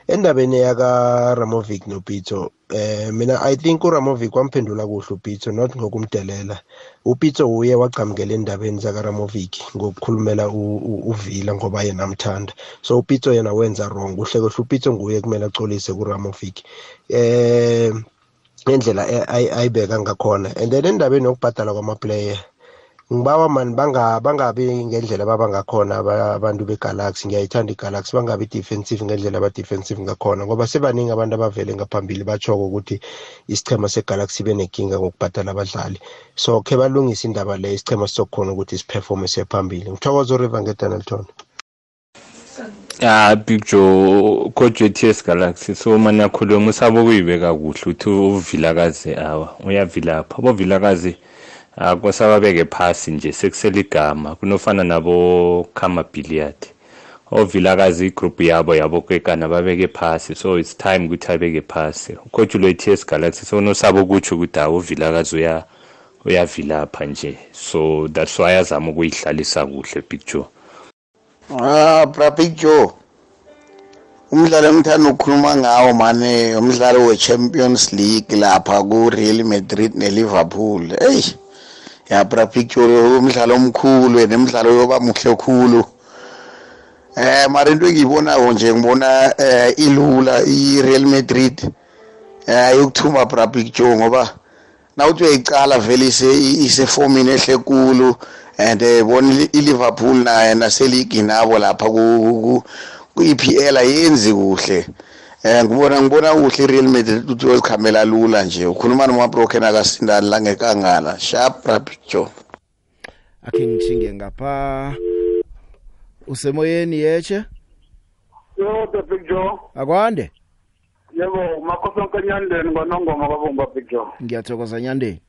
Endabeni yaka-ramovic nopitso eh mina i think uramovic wamphendula kuhle upitso not ngokumdelela. Upitso uye wacamukela endabeni zakaramovic ngokukhulumela uvila ngoba yena amthanda. So upitso yena wenza wrong. Kuhle kuhle upitso nguye kumele acolise kuramovic. Eh ngendlela ayibeka ngakhona. And then endabeni yokubhadala kwamaplayer ngibawa mani bangabi ngendlela babangakhona abantu begalaxy. Ngiyayithanda igalaxy bangabi defensive ngendlela aba-defensive ngakhona ngoba sebaningi abantu abavele ngaphambili bachoko ukuthi isichema segalaxy benenkinga ngokubhadala abadlali. So khe balungise indaba le isichema sizokhona ukuthi siperforme siye phambili. Ngithokoza uriver ngedanelton ya big joe coach we-ts galaxy so mani yakhuluma usaba ukuyibeka kuhle uthi uvilakazi awa uyavilapha abovilakazi akwesababeke phasi nje sekusela igama kunofana nabo khama billiard ovilakazi igroup yabo yabokwekana babeke phasi so it's time ukuthi abeke phasi. Ucoach lo-ts galaxy so nosaba ukutsho ukuthi hawu uvilakazi uya uyavilapha nje. So that's why azama ukuyihlalisa kuhle big joe. Ah bra big joe umdlalo engithanda ukukhuluma ngawo mane umdlalo we-champions league lapha ku-real madrid ne-liverpool. Eyi yabra picture umdlalo omkhulu and umdlalo yoba muhle khulu. Eh mara into engiyibonako nje ngibona eh ilula i-Real Madrid. Eh yokuthuma bra picture ngoba nawuthi uyayicala vele isefomini ehle kulu and bona i-Liverpool naye naseligi nabo lapha ku-EPL ayenzi kuhle. Eh ngibona ngibona kuhle iReal Madrid ukuthi uyozikhambela lula nje. Ukhuluma noma broken akasindani la ngekangala sharp rapjo akhe ngithinge ngapha. Usemoyeni yeche yo the big joe. Akwande? Yebo makhosi onke nyandeni ngonongoma kwabomba big joe. Ngiyathokoza nyandeni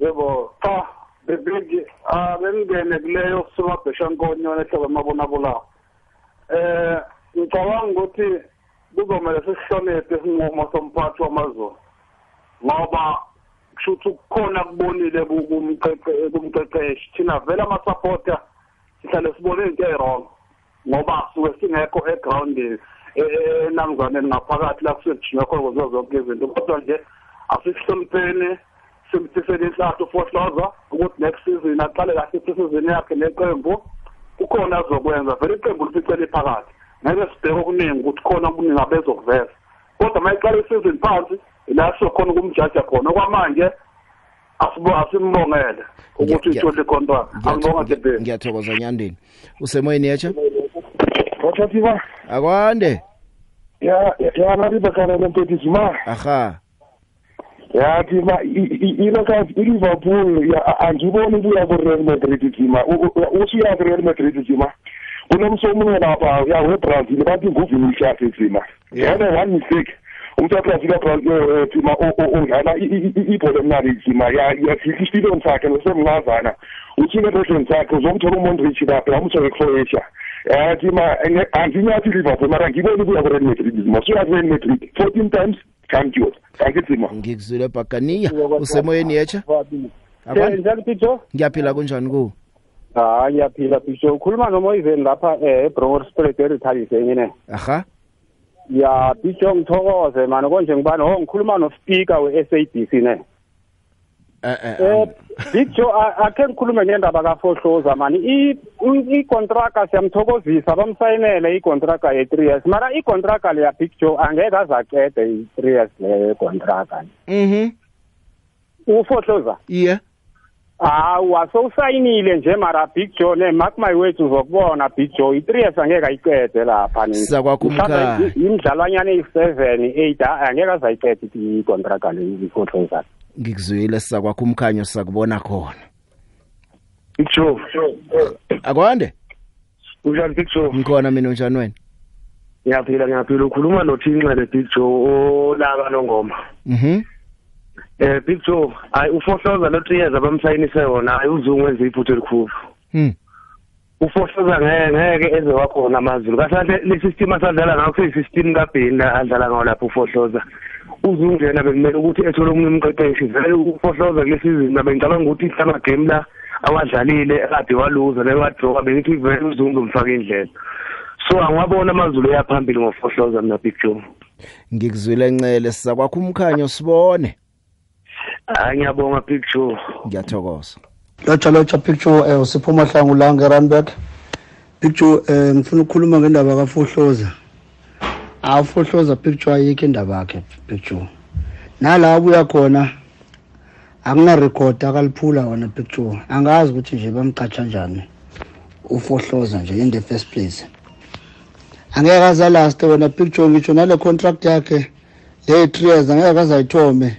yebo cha the big ah bengene kuleyo kusuma bhesha nkonyona ehlaba amabonakulayo eh ngicabanga ukuthi kuzomele sisihloniphe isinqumo somphathi wamazulu ngoba kusho ukuthi kukhona kubonile kumqeqeshi thina vele ama-supporter sihlale sibone into eyi-wrong ngoba suke singekho egroundini enamzaneni ngaphakathi la kusuke kujinywa khona kuziwa zonke izinto kodwa nje asisihlonipheni simthisele inhlathu ufohloza ukuthi next season aqale kahle isizini yakhe neqembu kukhona azokwenza vele iqembu lificele phakathi ngeke sibheke okuningi ukuthi khona okuningi abezokuveza kodwa uma iqala isizini phansi ila sizokhona ukumjaja khona. Okwamanje asimbongele ukuthi ithole icontract angibonga debeni ngiyathokoza nyandeni usemoyeni yecha wathathiba akwande. Ya ya mariba kana lempetisi ma aha. Yathi ma ilokhazi iliverpool angiboni ukuya ku-real madrid jima usuya ku-real madrid jima kunomso omunye lapha yawebrazil bathi nguvinicius jima yena one mistake. Umthathazi kabrazil jima udlala ibhola emnali jima yafihla isipilweni sakhe nosemncazana. Uthile ebehleni sakhe uzomthola umondrich lapha yamuthola ecroatia yathi ma anginyathi iliverpool mara ngiboni ukuya ku-real madrid. Jima suya ku-real madrid fourteen times champion. Kangithi ngikuzwile bakaniya usemoyeni yecha njani picture ngiyaphila kunjani ku hayi ngiyaphila picture ukhuluma nomoyiveni lapha um ebronor spirit erithalise engine aha ya picture ngithokoze mani konje ngibani ho ngikhuluma nospeaker we-s a b c ne um big joe akhe ngikhulume ngendaba kafohloza mani ikontraka siyamthokozisa bamsayinele ikontraka ye-three years mara ikontraka leya big joe angeke aze aqede i-three years leyo ikontraka mhm ufohloza iye hawa sowusayinile nje mara big joe ne-mark my words uzokubona big joe i-three years angeke ayiqede lapha. Sakwakhumkhanya. imidlalwanyana eyi-seven eight angeke aze ayiqede ikontraka leyo ifohloza ngikuzwile sisakwakho umkhanyo sisakubona khona. Joe. Akwande? Unjani Big Joe? Ngikhona mina unjani wena? Ngiyaphila ngiyaphila. Ukhuluma noThinxele Big Joe olaka nongoma mhm. Eh Big Joe hayi ufohloza lo 3 years abamsayinise wona hayi uzungu wenza iphutho elikhulu. Hmm. ufohloza ngeke ngeke eze wakhona amazulu. Kahle le system asadlala ngayo kuyi system kaBheni la adlala ngayo lapho ufohloza. Uzungu yena bekumele ukuthi ethole omunye umqeqeshi vele ufohloza kule season nabe ngicabanga ukuthi ama game la awadlalile kade waluza naye wadraw bengithi vele uzungu umfaka indlela. So angwabona amazulu eyaphambili ngofohloza mina Big Joe. Ngikuzwile ncele sizakwakho umkhanyo sibone. Hayi ngiyabonga Big Joe ngiyathokoza. Lotsha lotsha picture eh usipho mahlangu la ngeRandburg picture eh ngifuna ukukhuluma ngendaba kaFohloza. Afohloza picture ayikho indaba yakhe picture nala abuya khona akuna record akaliphula wona picture angazi ukuthi nje bamcatsha kanjani ufohloza nje in the first place. Angeke aza last wena picture ngisho nale contract yakhe le 3 years angeke azayithome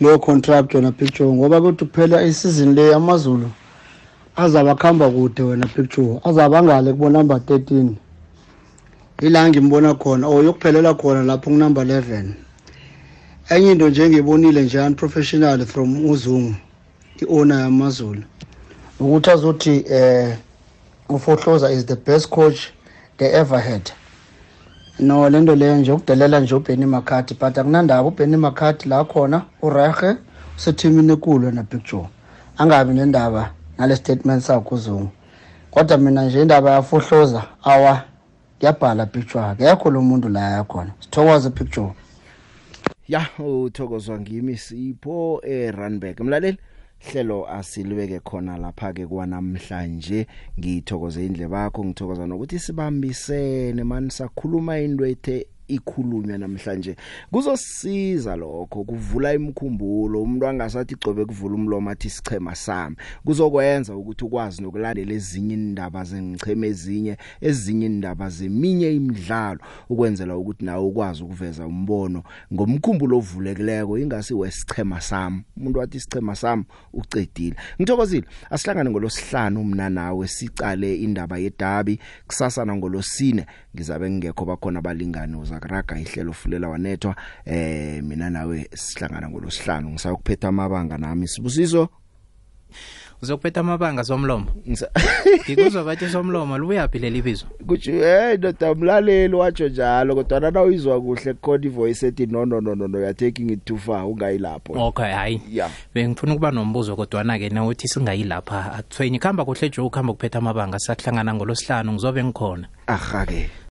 leyo contract wena picture. Ngoba kuthi kuphela isizini le amazulu azaba khamba kude wena picture. Azaba ngale kubo number 13 ila ngimbona khona oh yokuphelela khona lapho ku number 11 enye into nje ngibonile nje unprofessional from uzungu iowner yamazulu ukuthi azothi eh ufohloza is the best coach they ever had. No lento leyo nje ukudelela nje uBenny McCarthy but akunandaba uBenny McCarthy la khona uRege usethimini enkulu na picture angabi nendaba nale statement sakho uzungu kodwa mina nje indaba yafohloza awa ngiyabhala picture akekho lo muntu la yakhona. Sithokoze picture ya uthokozwa ngimi sipho eRunback mlaleli? Hlelo asilibeke khona lapha ke kwanamhlanje. Ngithokoze indlebe yakho ngithokoza nokuthi sibambisene mani sakhuluma into ethe ikhulunywa namhlanje. Kuzosiza lokho kuvula imkhumbulo umuntu angasathi gcobe kuvula umlomo athi sichema sami. Kuzokwenza ukuthi ukwazi nokulandela ezinye indaba zengicheme ezinye ezinye indaba zeminye imidlalo ukwenzela ukuthi nawe ukwazi ukuveza umbono ngomkhumbulo ovulekileko ingasi wesichema sami. Umuntu wathi isichema sami ucedile. Ngithokozile asihlangane ngolosihlanu mina nawe sicale indaba yedabi kusasa ngolosine ngizabe ngekho bakhona abalingani uzakuraga ihlelo fulela wanethwa eh mina nawe sihlangana ngolosihlanu. Ngisayokuphetha amabanga nami. Sibusiso? Uzokuphetha amabanga somlomo. [laughs] Ngikuzwa bathi somlomo libuyaphi leli bizo? Kuthi hey ndoda umlaleli watsho njalo kodwa na uyizwa kuhle khona ivoice ethi no no no no no you're taking it too far ungayilapho okay hayi. Yeah. Bengifuna ukuba nombuzo kodwa na ke nawuthi singayilapha akuthwenyi khamba kuhle jo ukhamba kuphetha amabanga sakuhlangana ngolosihlanu ngizobe ngikhona. Aha ke